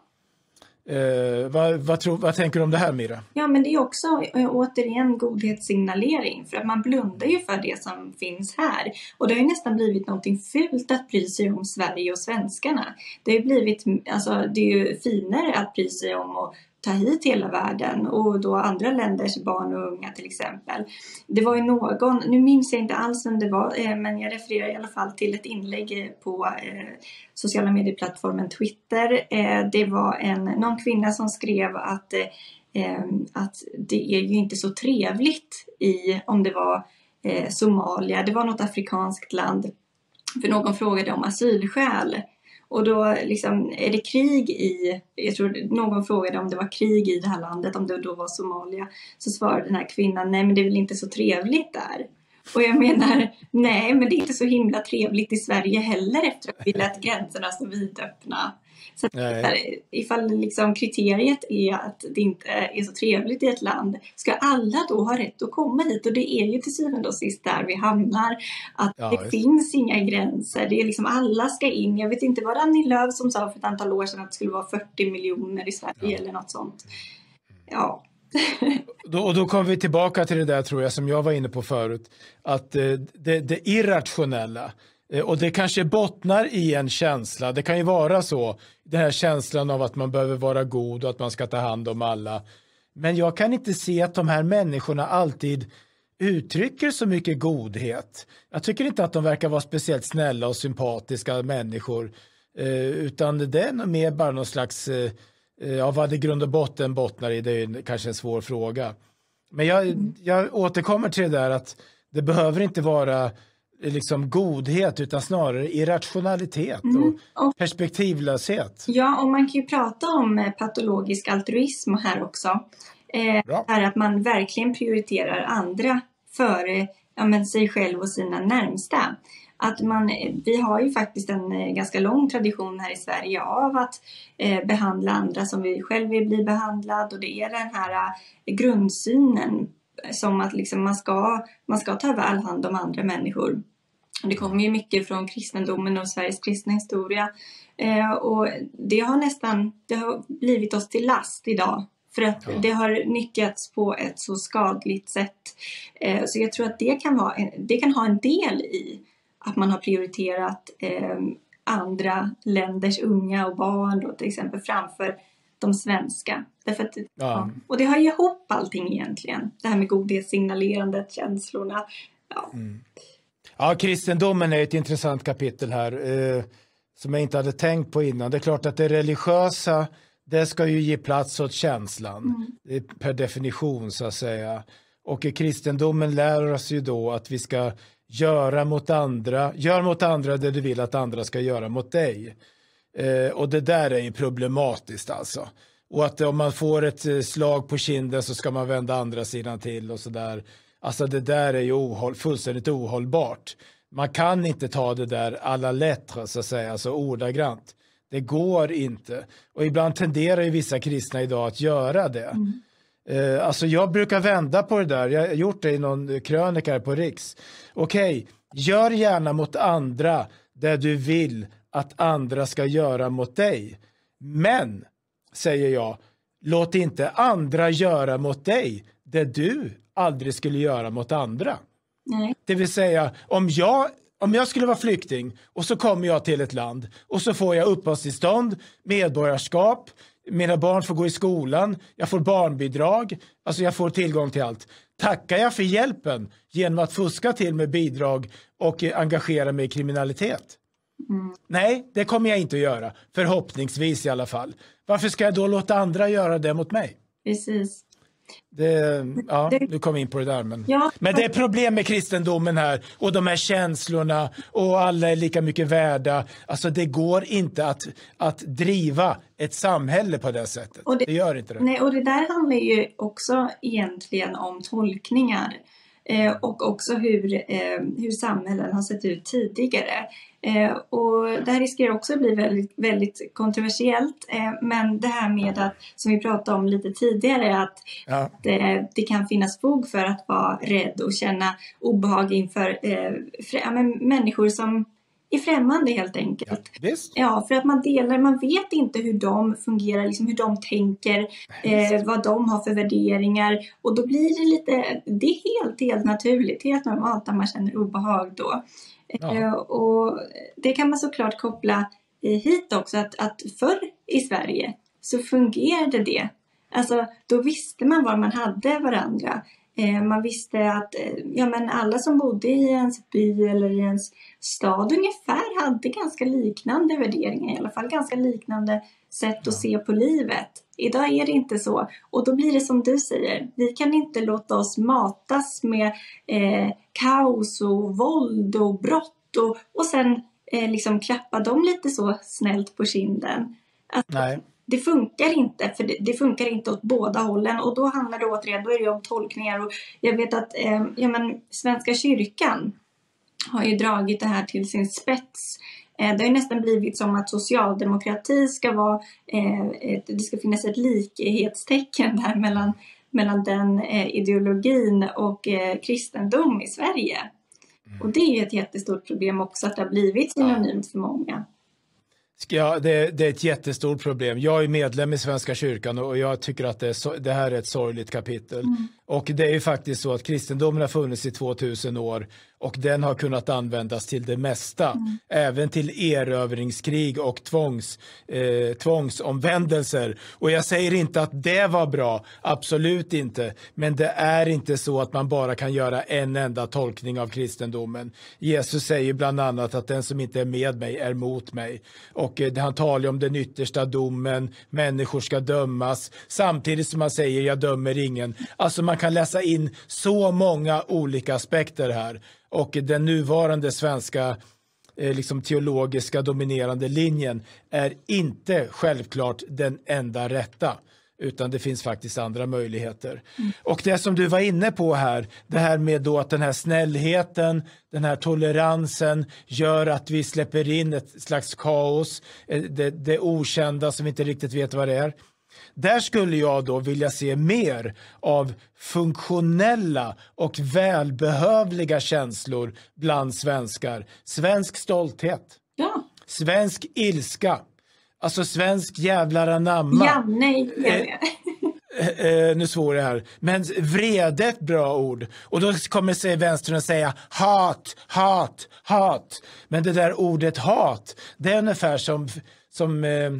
Eh, vad, vad, tror, vad, tänker du om det här Mira?
Ja men det är också eh, återigen godhetssignalering för att man blundar ju för det som finns här. Och det har ju nästan blivit någonting fult att bry sig om Sverige och svenskarna. Det har ju blivit, alltså det är ju finare att bry sig om och ta hit hela världen och då andra länders barn och unga till exempel. Det var ju någon, nu minns jag inte alls vem det var, eh, men jag refererar i alla fall till ett inlägg eh, på eh, sociala medieplattformen Twitter. Det var en, någon kvinna som skrev att, att det är ju inte så trevligt i, om det var Somalia, det var något afrikanskt land, för någon frågade om asylskäl och då liksom, är det krig i, jag tror någon frågade om det var krig i det här landet, om det då var Somalia. Så svarade den här kvinnan, nej men det är väl inte så trevligt där. Och jag menar, nej men det är inte så himla trevligt i Sverige heller efter att vi lät gränserna stå vidöppna. Så att, ifall liksom kriteriet är att det inte är så trevligt i ett land, ska alla då ha rätt att komma hit? Och det är ju till syvende och sist där vi hamnar. Att ja, det finns inga gränser. Det är liksom alla ska in. Jag vet inte vad Annie Lööf som sa för ett antal år sedan att det skulle vara 40 miljoner i Sverige ja. eller något sånt. Ja.
då, och då kommer vi tillbaka till det där tror jag som jag var inne på förut. Att eh, det, det irrationella Eh, och det kanske bottnar i en känsla, det kan ju vara så, den här känslan av att man behöver vara god och att man ska ta hand om alla. Men jag kan inte se att de här människorna alltid uttrycker så mycket godhet. Jag tycker inte att de verkar vara speciellt snälla och sympatiska människor. Eh, utan det är nog mer bara någon slags, eh, ja vad det grund och botten bottnar i, det är kanske en svår fråga. Men jag, jag återkommer till det där att det behöver inte vara liksom godhet utan snarare irrationalitet mm. och, perspektivlöshet.
Ja, och man kan ju prata om eh, patologisk altruism här också. Eh, här att man verkligen prioriterar andra före ja, men sig själv och sina närmsta. Att man, vi har ju faktiskt en eh, ganska lång tradition här i Sverige av att eh, behandla andra som vi själva vill bli behandlad och det är den här eh, grundsynen som att liksom man, ska, man ska ta väl hand om andra människor. Det kommer ju mycket från kristendomen och Sveriges kristna historia. Eh, och det har nästan det har blivit oss till last idag. För att ja. det har nyttjats på ett så skadligt sätt. Eh, så jag tror att det kan, vara, det kan ha en del i att man har prioriterat eh, andra länders unga och barn då, till exempel framför de svenska. Därför att, ja. Och det har ju ihop allting egentligen. Det här med godhetssignalerandet, känslorna. Ja. Mm.
ja, kristendomen är ett intressant kapitel här eh, som jag inte hade tänkt på innan. Det är klart att det religiösa det ska ju ge plats åt känslan mm. per definition så att säga. Och i kristendomen lär oss ju då att vi ska göra mot andra, gör mot andra det du vill att andra ska göra mot dig. Eh, och det där är ju problematiskt alltså. Och att om man får ett eh, slag på kinden så ska man vända andra sidan till och sådär. Alltså det där är ju ohåll, fullständigt ohållbart. Man kan inte ta det där alla lettre så att säga, alltså ordagrant. Det går inte. Och ibland tenderar ju vissa kristna idag att göra det. Mm. Eh, alltså jag brukar vända på det där, jag har gjort det i någon krönika på Riks. Okej, okay, gör gärna mot andra det du vill att andra ska göra mot dig. Men, säger jag, låt inte andra göra mot dig det du aldrig skulle göra mot andra. Nej. Det vill säga, om jag, om jag skulle vara flykting och så kommer jag till ett land och så får jag uppehållstillstånd, medborgarskap, mina barn får gå i skolan, jag får barnbidrag, alltså jag får tillgång till allt. Tackar jag för hjälpen genom att fuska till med bidrag och engagera mig i kriminalitet? Mm. Nej, det kommer jag inte att göra. Förhoppningsvis i alla fall. Varför ska jag då låta andra göra det mot mig?
Precis.
Det, ja, du kom in på det där. Men,
ja.
men det är problem med kristendomen här och de här känslorna och alla är lika mycket värda. Alltså det går inte att, att driva ett samhälle på det sättet. Det, det, gör inte det.
Nej, och det där handlar ju också egentligen om tolkningar. Eh, och också hur, eh, hur samhällen har sett ut tidigare. Eh, och det här riskerar också att bli väldigt, väldigt kontroversiellt. Eh, men det här med att, som vi pratade om lite tidigare, att ja. det, det, kan finnas fog för att vara rädd och känna obehag inför eh, ja, men människor som är främmande helt enkelt.
Ja,
ja, för att man delar, man vet inte hur de fungerar, liksom hur de tänker, eh, vad de har för värderingar och då blir det lite, det är helt, helt naturligt, helt normalt att man känner obehag då. Ja. Eh, och det kan man såklart koppla hit också, att, att förr i Sverige så fungerade det. Alltså, då visste man var man hade varandra. Eh, man visste att eh, ja, men alla som bodde i ens by eller i ens stad ungefär hade ganska liknande värderingar, i alla fall ganska liknande sätt att se på livet. Idag är det inte så och då blir det som du säger. Vi kan inte låta oss matas med eh, kaos och våld och brott och, och sen eh, liksom klappa dem lite så snällt på kinden.
Att, Nej
det funkar inte, för det, det, funkar inte åt båda hållen och då handlar det återigen, då är det om tolkningar och jag vet att eh, ja, men, Svenska kyrkan har ju dragit det här till sin spets. Eh, det har nästan blivit som att socialdemokrati ska vara, eh, det ska finnas ett likhetstecken där mellan, mellan den eh, ideologin och eh, kristendom i Sverige. Mm. Och det är ju ett jättestort problem också att det har blivit synonymt för många.
Ja, det, det, är ett jättestort problem. Jag är medlem i Svenska kyrkan och jag tycker att det, är, det här är ett sorgligt kapitel. Mm. Och det är ju faktiskt så att kristendomen har funnits i 2000 år och den har kunnat användas till det mesta, mm. även till erövringskrig och tvångs, eh, tvångsomvändelser. Och jag säger inte att det var bra, absolut inte, men det är inte så att man bara kan göra en enda tolkning av kristendomen. Jesus säger bland annat att den som inte är med mig är mot mig. Och eh, han talar om den yttersta domen, människor ska dömas, samtidigt som han säger jag dömer ingen. Alltså man kan läsa in så många olika aspekter här och den nuvarande svenska eh, liksom teologiska dominerande linjen är inte självklart den enda rätta utan det finns faktiskt andra möjligheter. Mm. Och det som du var inne på här, det här med då att den här snällheten, den här toleransen gör att vi släpper in ett slags kaos, eh, det, det okända som vi inte riktigt vet vad det är. Där skulle jag då vilja se mer av funktionella och välbehövliga känslor bland svenskar. Svensk stolthet.
Ja.
Svensk ilska. Alltså svensk jävlar anamma.
Ja, nej,
eh, eh, nu svor det här. Men vrede är ett bra ord. Och då kommer sig vänstern att säga hat, hat, hat. Men det där ordet hat, det är ungefär som, som eh,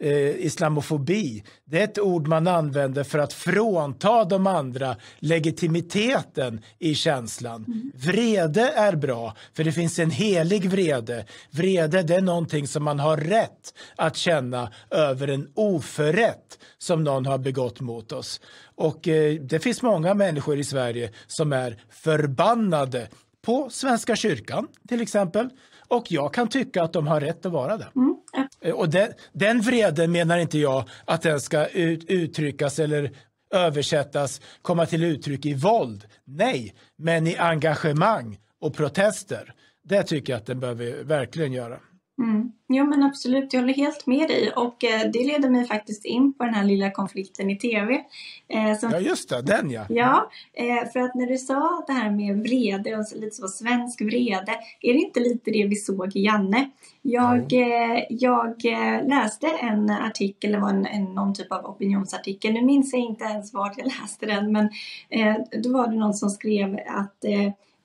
eh, islamofobi. Det är ett ord man använder för att frånta de andra legitimiteten i känslan. Mm. Vrede är bra, för det finns en helig vrede. Vrede det är någonting som man har rätt att känna över en oförrätt som någon har begått mot oss. Och eh, det finns många människor i Sverige som är förbannade på Svenska kyrkan till exempel. Och jag kan tycka att de har rätt att vara det. Mm. Eh, och den, den vreden menar inte jag att den ska ut, uttryckas eller översättas, komma till uttryck i våld. Nej, men i engagemang och protester. Det tycker jag att den behöver verkligen göra.
Mm. Jo men absolut, jag håller helt med dig och eh, det leder mig faktiskt in på den här lilla konflikten i tv.
Eh, som... Ja just det, den ja.
Ja, eh, för att när du sa det här med vrede och lite så svensk vrede, är det inte lite det vi såg i Janne? Jag, mm. jag eh, läste en artikel, det var en, en, någon typ av opinionsartikel, nu minns jag inte ens var jag läste den men eh, då var det någon som skrev att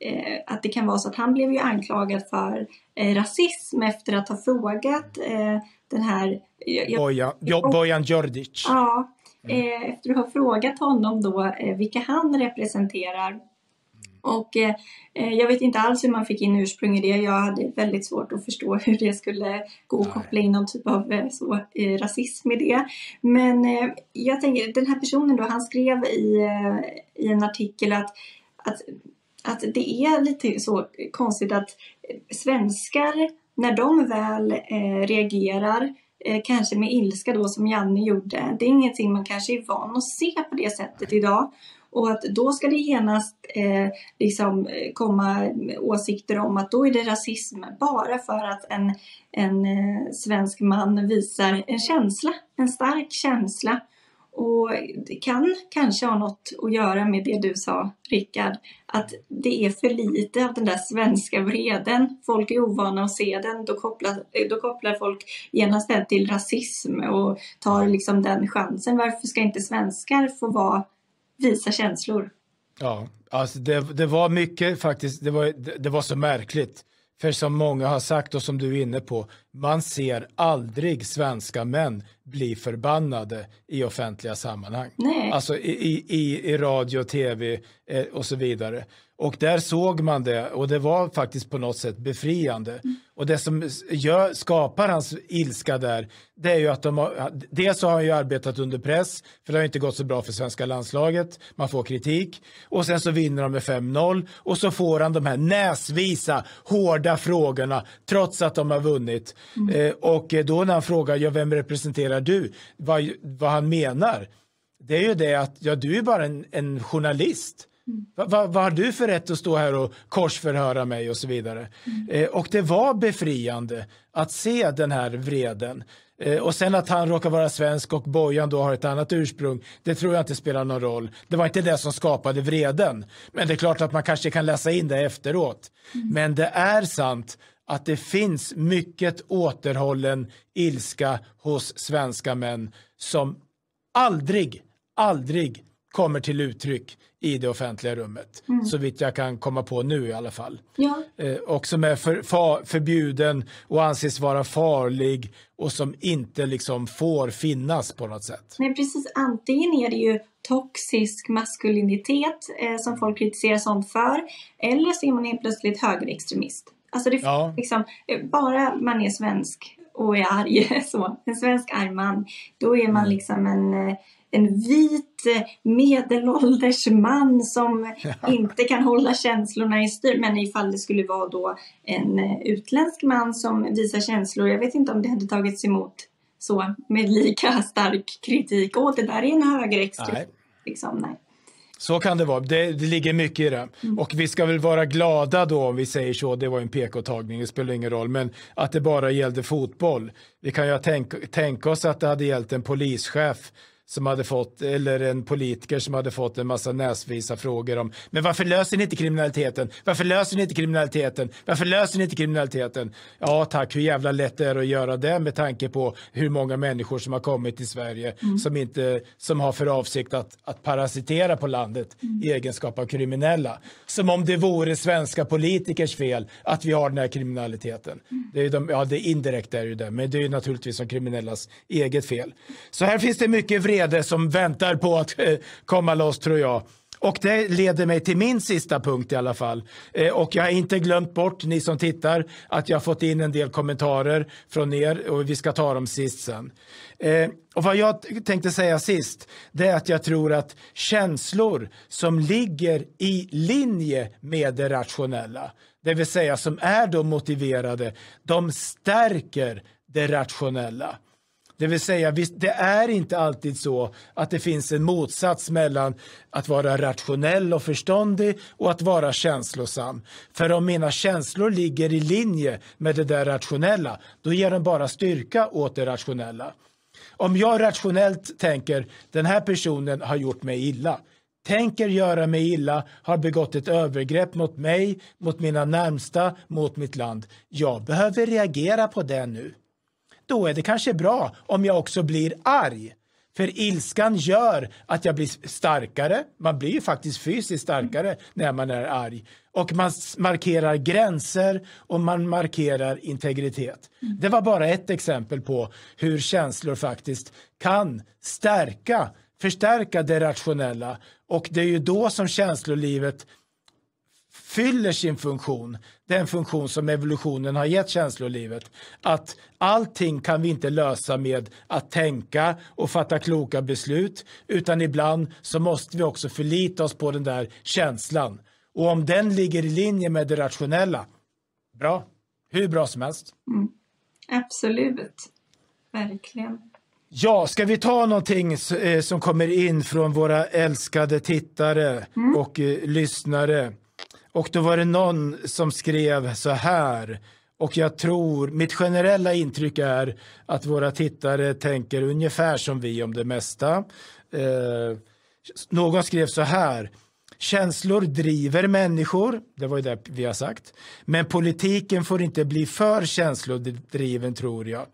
eh, att det kan vara så att han blev ju anklagad för eh, rasism efter att ha frågat eh, den här...
Jag, Bojan, Bojan Djordjic.
Ja, mm. Eh, efter att ha frågat honom då eh, vilka han representerar Och eh, eh, jag vet inte alls hur man fick in ursprung i det. Jag hade väldigt svårt att förstå hur det skulle gå att koppla in någon typ av så, rasism i det. Men jag tänker, den här personen då, han skrev i, i en artikel att, att, att det är lite så konstigt att svenskar, när de väl eh, reagerar eh, kanske med ilska då som Janne gjorde. Det är ingenting man kanske är van att se på det sättet idag. Och att då ska det genast eh, liksom eh, komma åsikter om att då är det rasism bara för att en, en eh, svensk man visar en känsla, en stark känsla. Och det kan kanske ha något att göra med det du sa, Rickard, att det är för lite av den där svenska vreden. Folk är ovana att se den, då kopplar, eh, då kopplar folk genast den till rasism och tar liksom den chansen. Varför ska inte svenskar få vara visa känslor.
Ja, alltså det, det var mycket faktiskt, det var, det, det var så märkligt. För som många har sagt och som du är inne på, man ser aldrig svenska män bli förbannade i offentliga sammanhang.
Nej.
Alltså i, i, i radio, tv eh, och så vidare. Och där såg man det och det var faktiskt på något sätt befriande. Mm. Och det som gör, skapar hans ilska där, det är ju att de har, dels har han ju arbetat under press, för det har inte gått så bra för svenska landslaget, man får kritik. Och sen så vinner de med 5-0 och så får han de här näsvisa, hårda frågorna, trots att de har vunnit. Mm. Eh, och då när han frågar, ja vem representerar du? Vad, vad han menar, det är ju det att, ja du är bara en, en journalist. Vad va, va har du för rätt att stå här och korsförhöra mig och så vidare? Mm. Eh, och det var befriande att se den här vreden. Eh, och sen att han råkar vara svensk och Bojan då har ett annat ursprung, det tror jag inte spelar någon roll. Det var inte det som skapade vreden. Men det är klart att man kanske kan läsa in det efteråt. Mm. Men det är sant att det finns mycket återhållen ilska hos svenska män som aldrig, aldrig kommer till uttryck i det offentliga rummet. Mm. Så vitt jag kan komma på nu i alla fall.
Ja.
Eh, och som är för, för, förbjuden och anses vara farlig och som inte liksom får finnas på något sätt.
Nej precis, antingen är det ju toxisk maskulinitet eh, som folk kritiserar sånt för eller så är man helt plötsligt högerextremist. Alltså det ja. liksom, eh, bara man är svensk och är arg, så, en svensk arg man, då är man mm. liksom en eh, en vit medelålders man som ja. inte kan hålla känslorna i styr. Men ifall det skulle vara då en eh, utländsk man som visar känslor, jag vet inte om det hade tagits emot så med lika stark kritik. Åh, det där är en högerextrem. Nej. Liksom, nej.
Så kan det vara. Det, det ligger mycket i det. Mm. Och vi ska väl vara glada då om vi säger så. Det var en PK-tagning, det spelar ingen roll. Men att det bara gällde fotboll. Vi kan ju tänka, tänka oss att det hade gällt en polischef som hade fått, eller en politiker som hade fått en massa näsvisa frågor om men varför löser ni inte kriminaliteten? Varför löser ni inte kriminaliteten? Varför löser ni inte kriminaliteten? Ja tack, hur jävla lätt det är att göra det med tanke på hur många människor som har kommit till Sverige mm. som, inte, som har för avsikt att, att parasitera på landet mm. i egenskap av kriminella. Som om det vore svenska politikers fel att vi har den här kriminaliteten. Mm. Det är de, ja, det indirekt är ju det, men det är naturligtvis som kriminellas eget fel. Så här finns det mycket vred vrede som väntar på att eh, komma loss tror jag. Och det leder mig till min sista punkt i alla fall. Eh, och jag har inte glömt bort, ni som tittar, att jag har fått in en del kommentarer från er och vi ska ta dem sist sen. Eh, och vad jag tänkte säga sist, det är att jag tror att känslor som ligger i linje med det rationella, det vill säga som är då motiverade, de stärker det rationella. Det vill säga, det är inte alltid så att det finns en motsats mellan att vara rationell och förståndig och att vara känslosam. För om mina känslor ligger i linje med det där rationella, då ger de bara styrka åt det rationella. Om jag rationellt tänker, den här personen har gjort mig illa, tänker göra mig illa, har begått ett övergrepp mot mig, mot mina närmsta, mot mitt land. Jag behöver reagera på det nu då är det kanske bra om jag också blir arg. För ilskan gör att jag blir starkare. Man blir ju faktiskt fysiskt starkare när man är arg. Och man markerar gränser och man markerar integritet. Det var bara ett exempel på hur känslor faktiskt kan stärka, förstärka det rationella. Och det är ju då som känslolivet fyller sin funktion, den funktion som evolutionen har gett känslolivet. Att allting kan vi inte lösa med att tänka och fatta kloka beslut, utan ibland så måste vi också förlita oss på den där känslan. Och om den ligger i linje med det rationella, bra, hur bra som helst.
Mm. Absolut, verkligen.
Ja, ska vi ta någonting eh, som kommer in från våra älskade tittare mm. och eh, lyssnare? Och då var det någon som skrev så här. Och jag tror, mitt generella intryck är att våra tittare tänker ungefär som vi om det mesta. Eh, någon skrev så här. Känslor driver människor, det var ju det vi har sagt. Men politiken får inte bli för känslodriven tror jag.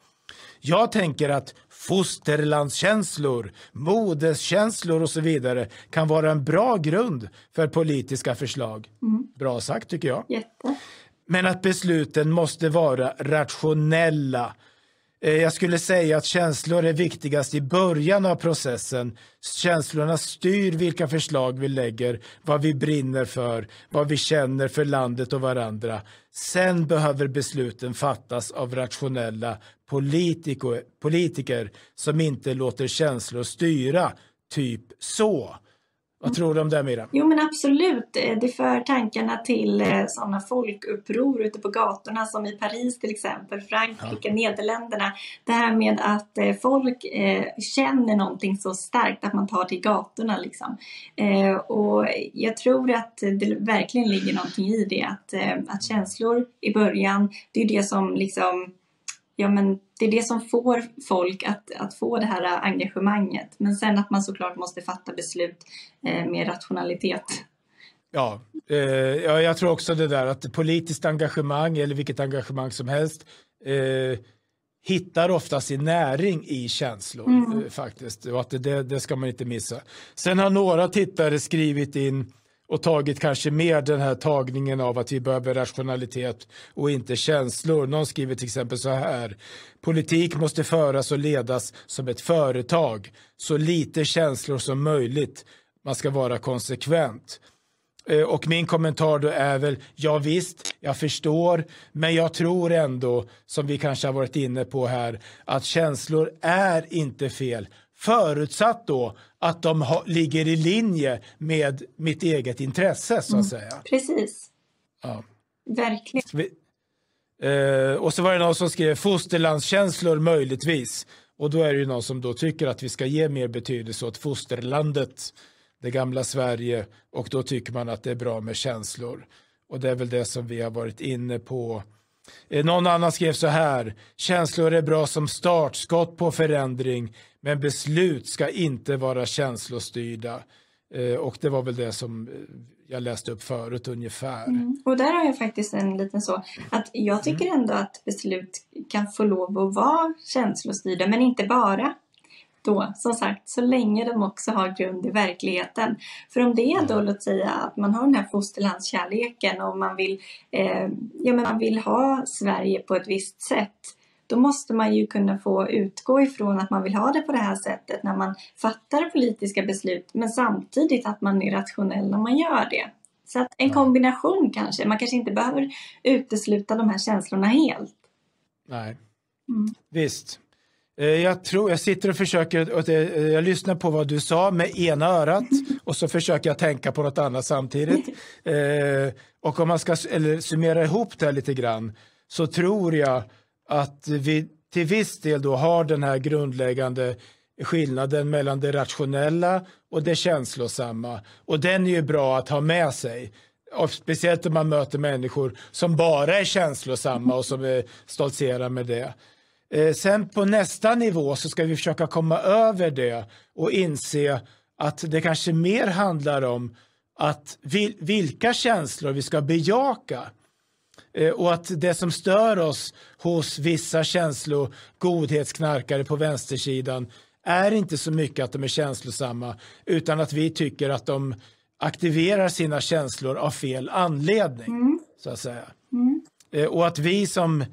Jag tänker att fosterlandskänslor, modeskänslor och så vidare kan vara en bra grund för politiska förslag. Mm. Bra sagt tycker jag.
Jätte.
Men att besluten måste vara rationella Eh, jag skulle säga att känslor är viktigast i början av processen. Känslorna styr vilka förslag vi lägger, vad vi brinner för, vad vi känner för landet och varandra. Sen behöver besluten fattas av rationella politiker, politiker som inte låter känslor styra, typ så. Vad tror du om det Mira?
Jo men absolut, eh, det för tankarna till eh, sådana folkuppror ute på gatorna som i Paris till exempel, Frankrike, ja. Nederländerna. Det här med att eh, folk känner någonting så starkt att man tar till gatorna liksom. Och jag tror att det verkligen ligger någonting i det, att, att känslor i början, det är det som liksom ja, men det är det som får folk att, att få det här engagemanget. Men sen att man såklart måste fatta beslut eh, med rationalitet.
Ja, eh, ja, jag tror också det där att politiskt engagemang eller vilket engagemang som helst eh, hittar ofta sin näring i känslor mm. eh, faktiskt. Och att det, det ska man inte missa. Sen har några tittare skrivit in och tagit kanske mer den här tagningen av att vi behöver rationalitet och inte känslor. Någon skriver till exempel så här. Politik måste föras och ledas som ett företag. Så lite känslor som möjligt. Man ska vara konsekvent. Eh, och min kommentar då är väl, ja visst, jag förstår, men jag tror ändå, som vi kanske har varit inne på här, att känslor är inte fel. Förutsatt då att de ha, ligger i linje med mitt eget intresse så att mm. säga.
Precis. Ja. Verkligen. Vi,
eh, och så var det någon som skrev fosterlandskänslor möjligtvis. Och då är det ju någon som då tycker att vi ska ge mer betydelse åt fosterlandet, det gamla Sverige. Och då tycker man att det är bra med känslor. Och det är väl det som vi har varit inne på. Eh, någon annan skrev så här. Känslor är bra som startskott på förändring men beslut ska inte vara känslostyrda. Eh, och det var väl det som eh, jag läste upp förut ungefär. Mm.
Och där har jag faktiskt en liten så att jag tycker mm. ändå att beslut kan få lov att vara känslostyrda men inte bara då, som sagt, så länge de också har grund i verkligheten. För om det är då, mm. låt säga att man har den här fosterlandskärleken och man vill, eh, ja, men man vill ha Sverige på ett visst sätt då måste man ju kunna få utgå ifrån att man vill ha det på det här sättet när man fattar politiska beslut men samtidigt att man är rationell när man gör det. Så att en kombination kanske. Man kanske inte behöver utesluta de här känslorna helt.
Nej, mm. visst. Eh, jag tror, jag sitter och försöker, eh, jag lyssnar på vad du sa med ena örat och så försöker jag tänka på något annat samtidigt. Eh, och om man ska eller, summera ihop det här lite grann så tror jag att vi till viss del då har den här grundläggande skillnaden mellan det rationella och det känslosamma. Och den är ju bra att ha med sig. Och speciellt om man möter människor som bara är känslosamma och som är stoltserar med det. Eh, sen på nästa nivå så ska vi försöka komma över det och inse att det kanske mer handlar om att vil vilka känslor vi ska bejaka. Eh, och att det som stör oss hos vissa känslogodhetsknarkare på vänstersidan är inte så mycket att de är känslosamma utan att vi tycker att de aktiverar sina känslor av fel anledning. Mm. så att säga. Mm. Eh, och att vi som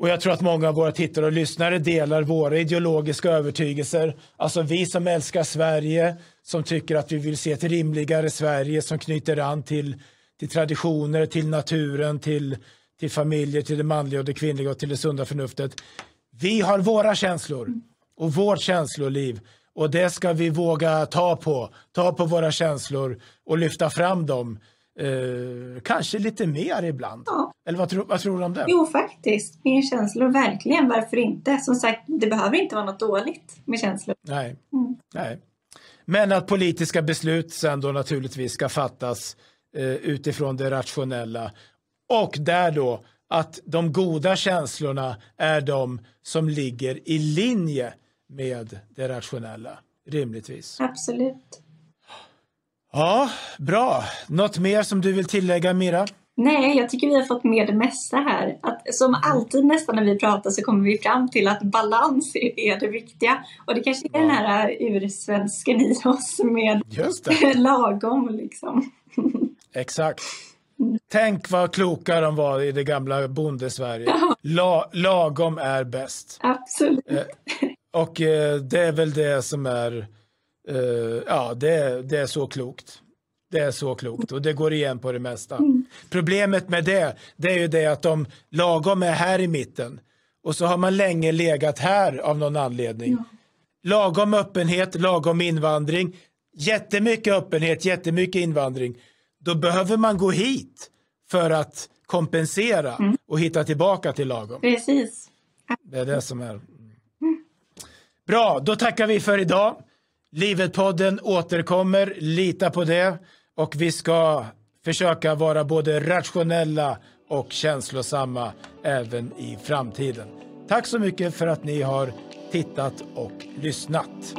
och jag tror att många av våra tittare och lyssnare delar våra ideologiska övertygelser. Alltså vi som älskar Sverige, som tycker att vi vill se ett rimligare Sverige som knyter an till till traditioner, till naturen, till, till familjer, till det manliga och det kvinnliga och till det sunda förnuftet. Vi har våra känslor och vårt känsloliv och det ska vi våga ta på. Ta på våra känslor och lyfta fram dem. Eh, kanske lite mer ibland. Ja. Eller vad, tro, vad tror du om det?
Jo, faktiskt. Mer känslor, verkligen. Varför inte? Som sagt, det behöver inte vara något dåligt med känslor.
Nej. Mm. Nej. Men att politiska beslut sen då naturligtvis ska fattas eh, utifrån det rationella. Och där då att de goda känslorna är de som ligger i linje med det rationella, rimligtvis.
Absolut.
Ja, bra. Något mer som du vill tillägga, Mira?
Nej, jag tycker vi har fått med det mesta här. Att, som alltid nästan när vi pratar så kommer vi fram till att balans är det viktiga. Och det kanske är ja. den här ursvensken i oss med lagom liksom.
Exakt. Tänk vad kloka de var i det gamla bondesverige. Ja. La, lagom är bäst.
Absolut. Eh,
och eh, det är väl det som är, eh, ja det, det är så klokt. Det är så klokt och det går igen på det mesta. Mm. Problemet med det, det är ju det att de lagom är här i mitten och så har man länge legat här av någon anledning. Ja. Lagom öppenhet, lagom invandring, jättemycket öppenhet, jättemycket invandring. Då behöver man gå hit för att kompensera mm. och hitta tillbaka till lagom.
Precis.
Det är det som är. Bra, då tackar vi för idag. Livet-podden återkommer, lita på det. Och vi ska försöka vara både rationella och känslosamma även i framtiden. Tack så mycket för att ni har tittat och lyssnat.